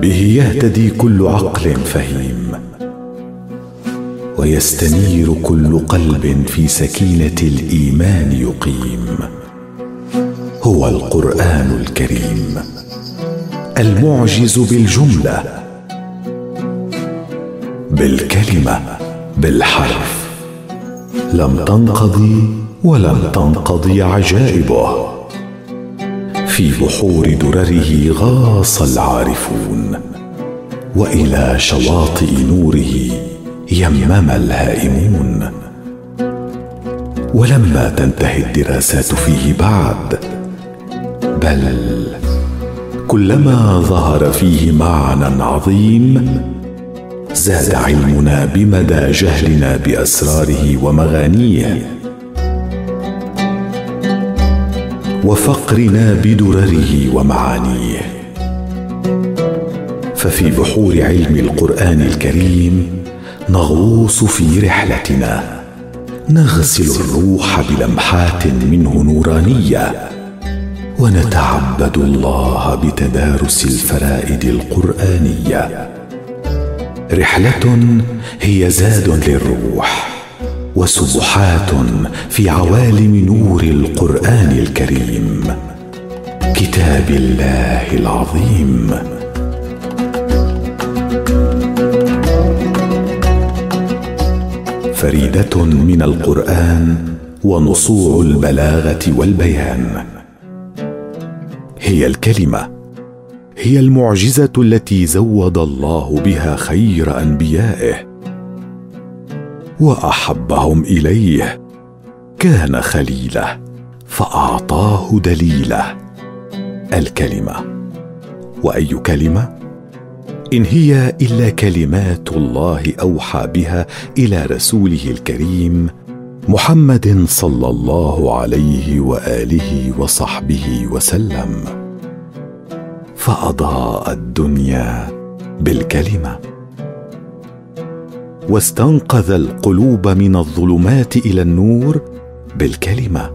به يهتدي كل عقل فهيم ويستنير كل قلب في سكينة الإيمان يقيم. هو القرآن الكريم المعجز بالجملة بالكلمة بالحرف. لم تنقضي ولم تنقضي عجائبه. في بحور درره غاص العارفون وإلى شواطئ نوره يمم الهائمون. ولما تنتهي الدراسات فيه بعد بل كلما ظهر فيه معنى عظيم زاد علمنا بمدى جهلنا بأسراره ومغانيه. وفقرنا بدرره ومعانيه. ففي بحور علم القرآن الكريم نغوص في رحلتنا نغسل الروح بلمحات منه نورانية ونتعبد الله بتدارس الفرائد القرآنية. رحلة هي زاد للروح. وسبحات في عوالم نور القرآن الكريم. كتاب الله العظيم. فريدة من القرآن ونصوع البلاغة والبيان. هي الكلمة هي المعجزة التي زود الله بها خير أنبيائه. وأحبهم إليه. كان خليله فأعطاه دليله. الكلمة وأي كلمة؟ إن هي إلا كلمات الله أوحى بها إلى رسوله الكريم محمد صلى الله عليه وآله وصحبه وسلم. فأضاء الدنيا بالكلمة. واستنقذ القلوب من الظلمات إلى النور بالكلمة.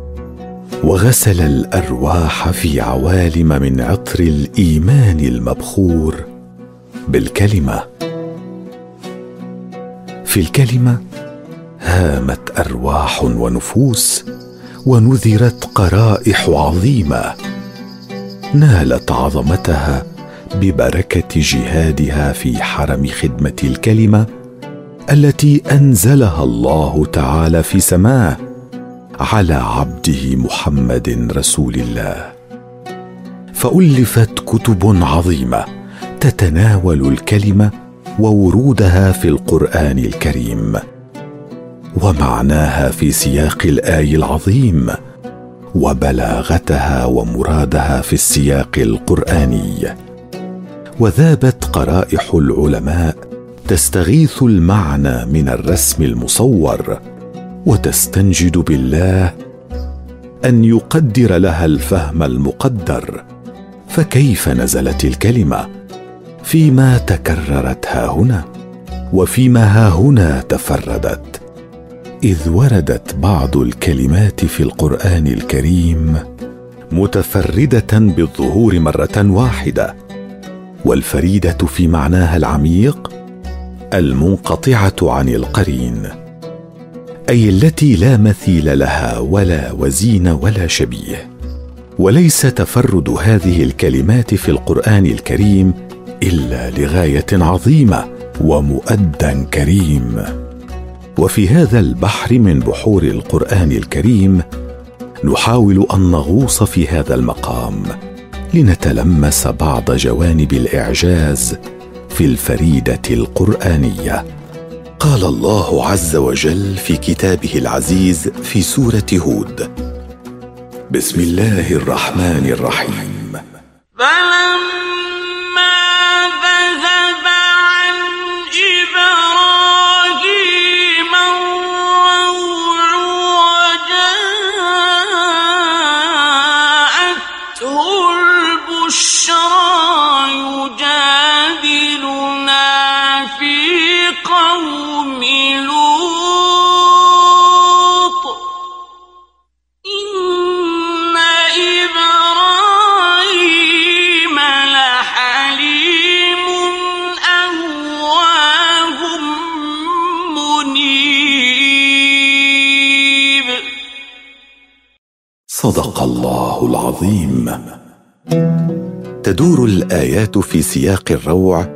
وغسل الأرواح في عوالم من عطر الإيمان المبخور بالكلمة. في الكلمة هامت أرواح ونفوس ونذرت قرائح عظيمة. نالت عظمتها ببركة جهادها في حرم خدمة الكلمة التي أنزلها الله تعالى في سماه على عبده محمد رسول الله. فألفت كتب عظيمة تتناول الكلمة وورودها في القرآن الكريم. ومعناها في سياق الايه العظيم وبلاغتها ومرادها في السياق القرآني. وذابت قرائح العلماء تستغيث المعنى من الرسم المصور وتستنجد بالله أن يقدر لها الفهم المقدر. فكيف نزلت الكلمة؟ فيما تكررت ها هنا وفيما ها هنا تفردت. إذ وردت بعض الكلمات في القرآن الكريم متفردة بالظهور مرة واحدة والفريدة في معناها العميق المنقطعة عن القرين أي التي لا مثيل لها ولا وزين ولا شبيه. وليس تفرد هذه الكلمات في القرآن الكريم إلا لغاية عظيمة ومؤدى كريم. وفي هذا البحر من بحور القرآن الكريم نحاول أن نغوص في هذا المقام لنتلمس بعض جوانب الإعجاز في الفريدة القرآنية. قال الله عز وجل في كتابه العزيز في سورة هود. بسم الله الرحمن الرحيم. فلما صدق الله العظيم. تدور الآيات في سياق الروع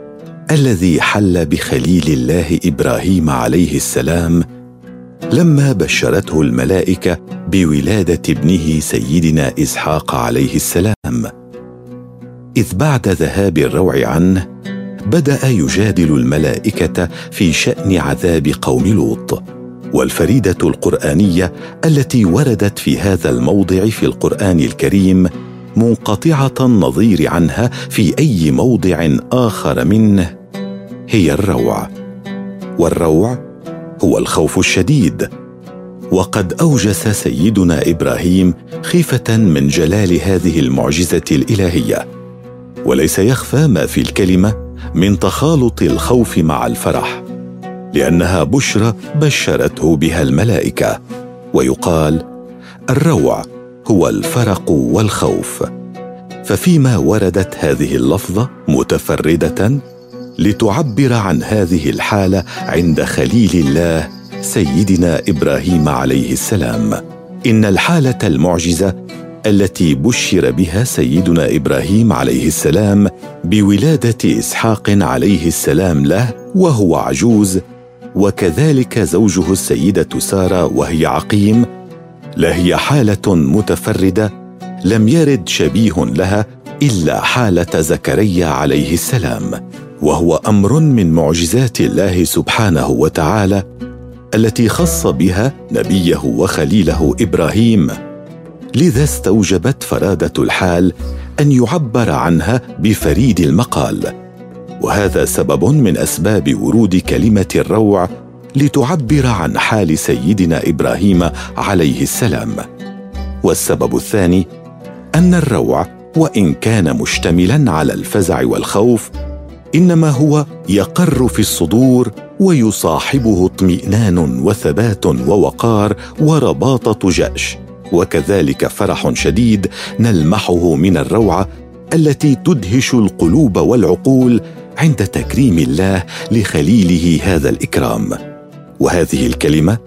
الذي حل بخليل الله إبراهيم عليه السلام لما بشرته الملائكة بولادة ابنه سيدنا إسحاق عليه السلام. إذ بعد ذهاب الروع عنه بدأ يجادل الملائكة في شأن عذاب قوم لوط. والفريدة القرآنية التي وردت في هذا الموضع في القرآن الكريم منقطعة النظير عنها في أي موضع آخر منه هي الروع. والروع هو الخوف الشديد. وقد أوجس سيدنا إبراهيم خيفة من جلال هذه المعجزة الإلهية. وليس يخفى ما في الكلمة من تخالط الخوف مع الفرح. لأنها بشرى بشرته بها الملائكة ويقال الروع هو الفرق والخوف. ففيما وردت هذه اللفظة متفردة لتعبر عن هذه الحالة عند خليل الله سيدنا إبراهيم عليه السلام. إن الحالة المعجزة التي بشر بها سيدنا إبراهيم عليه السلام بولادة إسحاق عليه السلام له وهو عجوز وكذلك زوجه السيدة سارة وهي عقيم لهي حالة متفردة لم يرد شبيه لها إلا حالة زكريا عليه السلام وهو أمر من معجزات الله سبحانه وتعالى التي خص بها نبيه وخليله إبراهيم. لذا استوجبت فرادة الحال أن يعبر عنها بفريد المقال. وهذا سبب من أسباب ورود كلمة الروع لتعبر عن حال سيدنا إبراهيم عليه السلام. والسبب الثاني أن الروع وإن كان مشتملا على الفزع والخوف إنما هو يقر في الصدور ويصاحبه اطمئنان وثبات ووقار ورباطة جأش. وكذلك فرح شديد نلمحه من الروعه التي تدهش القلوب والعقول عند تكريم الله لخليله هذا الإكرام. وهذه الكلمة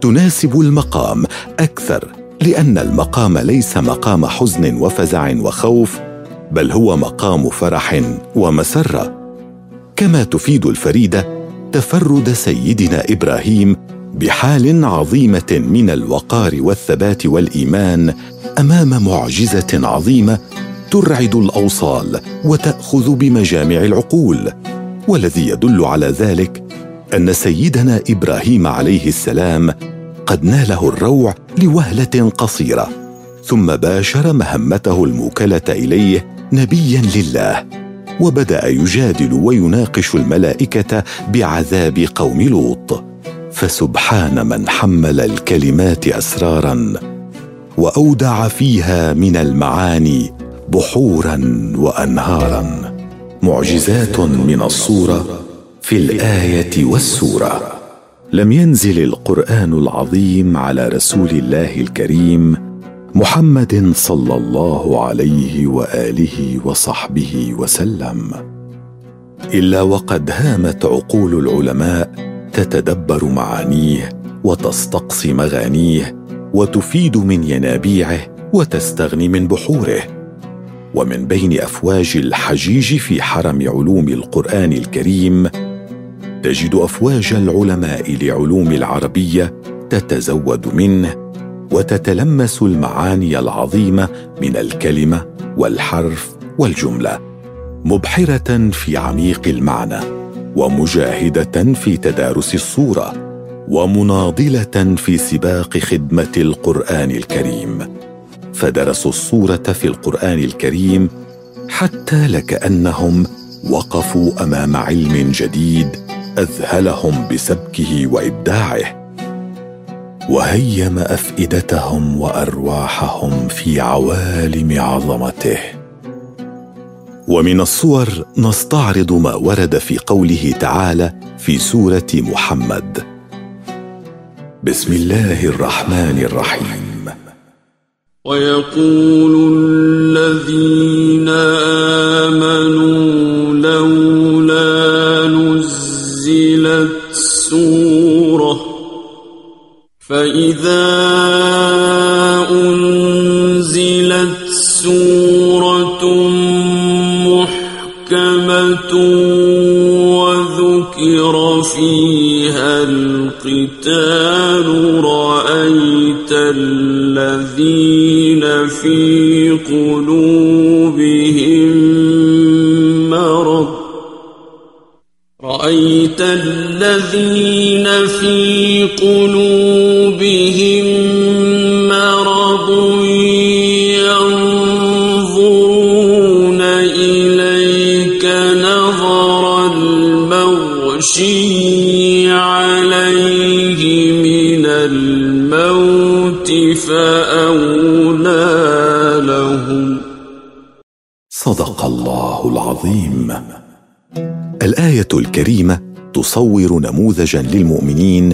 تناسب المقام أكثر لأن المقام ليس مقام حزن وفزع وخوف بل هو مقام فرح ومسرة. كما تفيد الفريدة تفرد سيدنا إبراهيم بحال عظيمة من الوقار والثبات والإيمان أمام معجزة عظيمة ترعد الأوصال وتأخذ بمجامع العقول والذي يدل على ذلك أن سيدنا إبراهيم عليه السلام قد ناله الروع لوهلة قصيرة ثم باشر مهمته الموكلة إليه نبيا لله وبدأ يجادل ويناقش الملائكة بعذاب قوم لوط فسبحان من حمل الكلمات أسرارا وأودع فيها من المعاني بحورا وانهارا معجزات من الصورة في الآية والسورة. لم ينزل القرآن العظيم على رسول الله الكريم محمد صلى الله عليه وآله وصحبه وسلم. إلا وقد هامت عقول العلماء تتدبر معانيه وتستقصي مغانيه وتفيد من ينابيعه وتستغني من بحوره. ومن بين أفواج الحجيج في حرم علوم القرآن الكريم تجد أفواج العلماء لعلوم العربية تتزود منه وتتلمس المعاني العظيمة من الكلمة والحرف والجملة مبحرة في عميق المعنى ومجاهدة في تدارس الصورة ومناضلة في سباق خدمة القرآن الكريم. فدرسوا الصورة في القرآن الكريم حتى لكأنهم وقفوا أمام علم جديد أذهلهم بسبكه وإبداعه. وهيم أفئدتهم وأرواحهم في عوالم عظمته. ومن الصور نستعرض ما ورد في قوله تعالى في سورة محمد. بسم الله الرحمن الرحيم. ويقول الذين آمنوا في قلوبهم مرض. رأيت الذين في قلوبهم الله العظيم الآية الكريمة تصور نموذجا للمؤمنين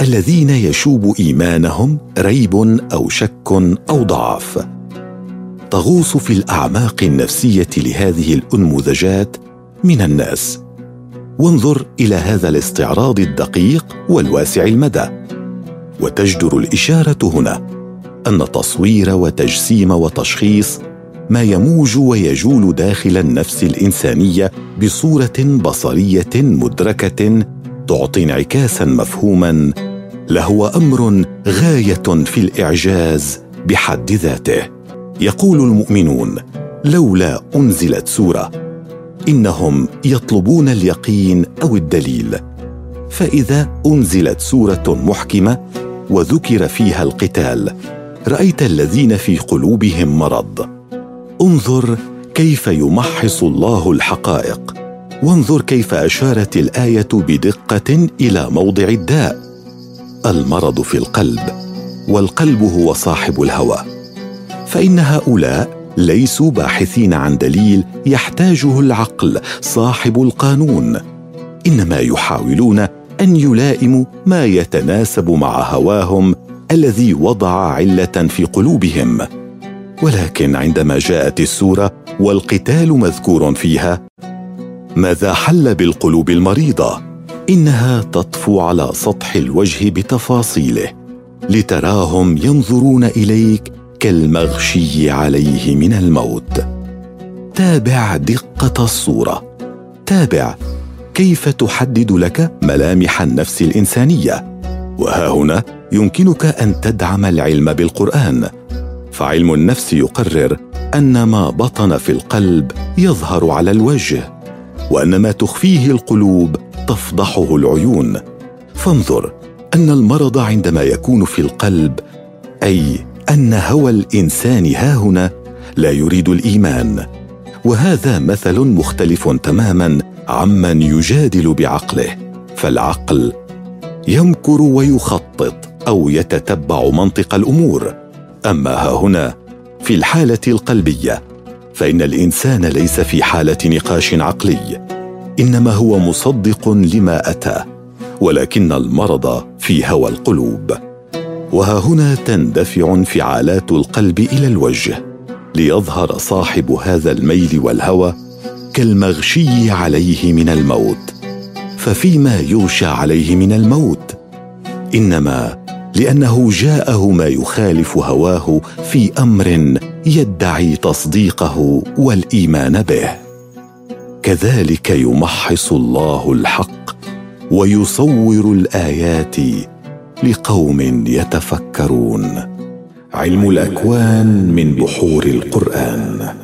الذين يشوب إيمانهم ريب أو شك أو ضعف. تغوص في الأعماق النفسية لهذه الأنموذجات من الناس. وانظر إلى هذا الاستعراض الدقيق والواسع المدى. وتجدر الإشارة هنا أن تصوير وتجسيم وتشخيص ما يموج ويجول داخل النفس الإنسانية بصورة بصرية مدركة تعطي انعكاسا مفهوما لهو أمر غاية في الإعجاز بحد ذاته. يقول المؤمنون لولا أنزلت سورة إنهم يطلبون اليقين أو الدليل. فإذا أنزلت سورة محكمة وذكر فيها القتال رأيت الذين في قلوبهم مرض. انظر كيف يمحص الله الحقائق. وانظر كيف أشارت الآية بدقة إلى موضع الداء. المرض في القلب والقلب هو صاحب الهوى. فإن هؤلاء ليسوا باحثين عن دليل يحتاجه العقل صاحب القانون. إنما يحاولون أن يلائموا ما يتناسب مع هواهم الذي وضع علة في قلوبهم. ولكن عندما جاءت السورة والقتال مذكور فيها ماذا حل بالقلوب المريضة؟ إنها تطفو على سطح الوجه بتفاصيله لتراهم ينظرون إليك كالمغشي عليه من الموت. تابع دقة الصورة تابع كيف تحدد لك ملامح النفس الإنسانية؟ وها هنا يمكنك أن تدعم العلم بالقرآن. فعلم النفس يقرر أن ما بطن في القلب يظهر على الوجه وأن ما تخفيه القلوب تفضحه العيون. فانظر أن المرض عندما يكون في القلب أي أن هوى الإنسان هاهنا لا يريد الإيمان. وهذا مثل مختلف تماما عمن يجادل بعقله فالعقل يمكر ويخطط أو يتتبع منطق الأمور. أما ها هنا في الحالة القلبية فإن الإنسان ليس في حالة نقاش عقلي إنما هو مصدق لما أتى ولكن المرض في هوى القلوب. وها هنا تندفع انفعالات القلب إلى الوجه ليظهر صاحب هذا الميل والهوى كالمغشي عليه من الموت. ففيما يغشى عليه من الموت إنما لأنه جاءه ما يخالف هواه في أمر يدعي تصديقه والإيمان به. كذلك يمحص الله الحق ويصور الآيات لقوم يتفكرون. علم الأكوان من بحور القرآن.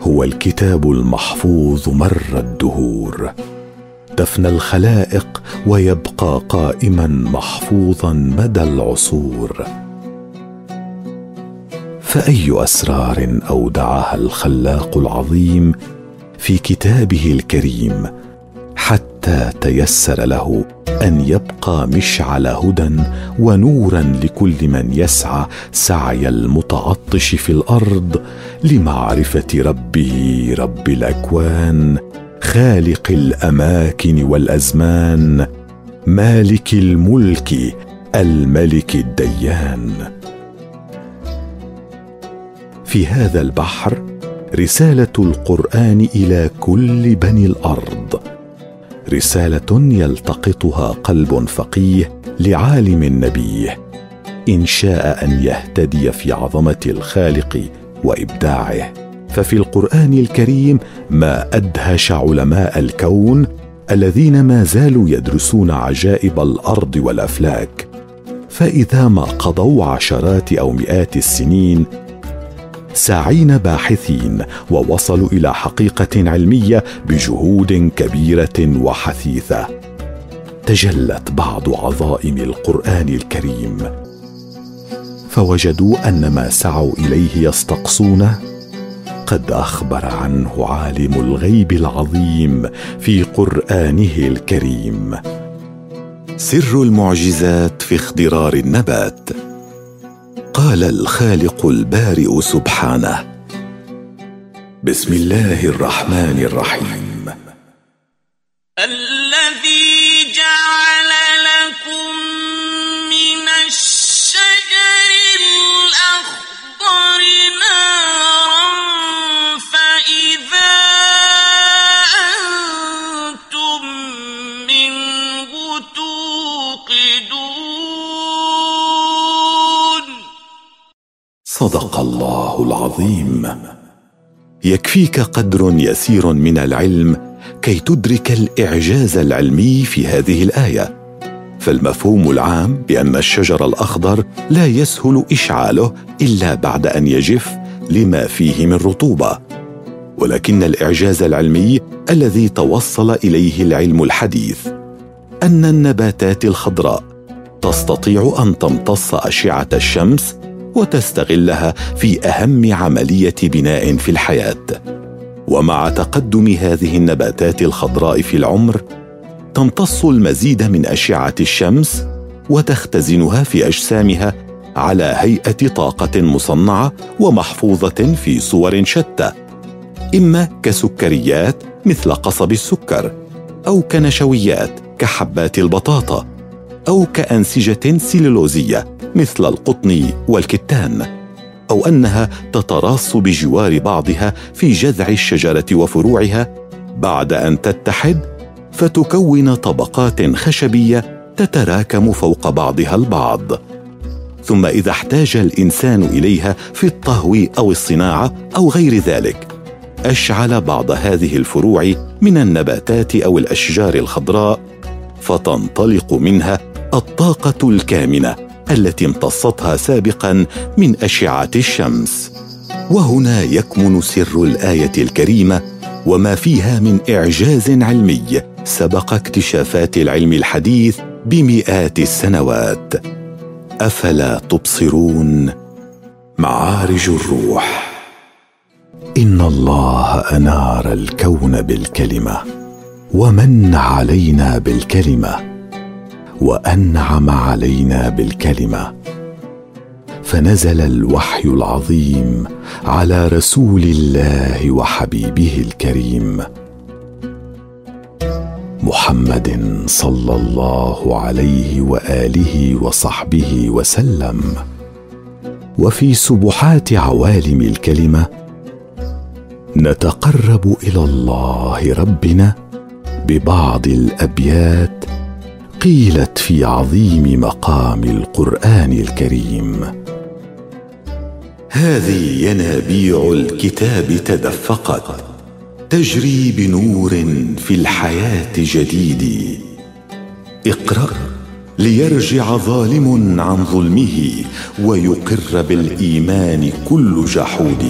هو الكتاب المحفوظ مر الدهور. تفنى الخلائق ويبقى قائما محفوظا مدى العصور. فأي أسرار أودعها الخلاق العظيم في كتابه الكريم حتى تيسر له أن يبقى مشعل هدى ونورا لكل من يسعى سعي المتعطش في الأرض لمعرفة ربه رب الأكوان خالق الأماكن والأزمان مالك الملك الملك الديان. في هذا البحر رسالة القرآن إلى كل بني الأرض. رسالة يلتقطها قلب فقيه لعالم نبيه. إن شاء أن يهتدي في عظمة الخالق وإبداعه. ففي القران الكريم ما ادهش علماء الكون الذين ما زالوا يدرسون عجائب الأرض والافلاك فاذا ما قضوا عشرات أو مئات السنين ساعين باحثين ووصلوا إلى حقيقه علميه بجهود كبيره وحثيثه تجلت بعض عظائم القران الكريم فوجدوا ان ما سعوا اليه يستقصونه قد أخبر عنه عالم الغيب العظيم في قرآنه الكريم. سر المعجزات في اخضرار النبات. قال الخالق البارئ سبحانه بسم الله الرحمن الرحيم. صدق الله العظيم. يكفيك قدر يسير من العلم كي تدرك الإعجاز العلمي في هذه الآية. فالمفهوم العام بأن الشجر الأخضر لا يسهل إشعاله إلا بعد أن يجف لما فيه من رطوبة. ولكن الإعجاز العلمي الذي توصل إليه العلم الحديث أن النباتات الخضراء تستطيع أن تمتص أشعة الشمس وتستغلها في أهم عملية بناء في الحياة. ومع تقدم هذه النباتات الخضراء في العمر تمتص المزيد من أشعة الشمس وتختزنها في أجسامها على هيئة طاقة مصنعة ومحفوظة في صور شتى إما كسكريات مثل قصب السكر أو كنشويات كحبات البطاطا. أو كأنسجة سلولوزيه مثل القطن والكتان أو أنها تتراص بجوار بعضها في جذع الشجرة وفروعها بعد أن تتحد فتكون طبقات خشبية تتراكم فوق بعضها البعض. ثم إذا احتاج الإنسان إليها في الطهو أو الصناعة أو غير ذلك أشعل بعض هذه الفروع من النباتات أو الأشجار الخضراء فتنطلق منها الطاقة الكامنة التي امتصتها سابقا من أشعة الشمس. وهنا يكمن سر الآية الكريمة وما فيها من إعجاز علمي سبق اكتشافات العلم الحديث بمئات السنوات. أفلا تبصرون؟ معارج الروح. إن الله أنار الكون بالكلمة ومن علينا بالكلمة. وأنعم علينا بالكلمة. فنزل الوحي العظيم على رسول الله وحبيبه الكريم. محمد صلى الله عليه وآله وصحبه وسلم. وفي سبحات عوالم الكلمة نتقرب إلى الله ربنا ببعض الأبيات قيلت في عظيم مقام القرآن الكريم. هذه ينابيع الكتاب تدفقت تجري بنور في الحياة جديد. اقرأ ليرجع ظالم عن ظلمه ويقر بالإيمان كل جحود.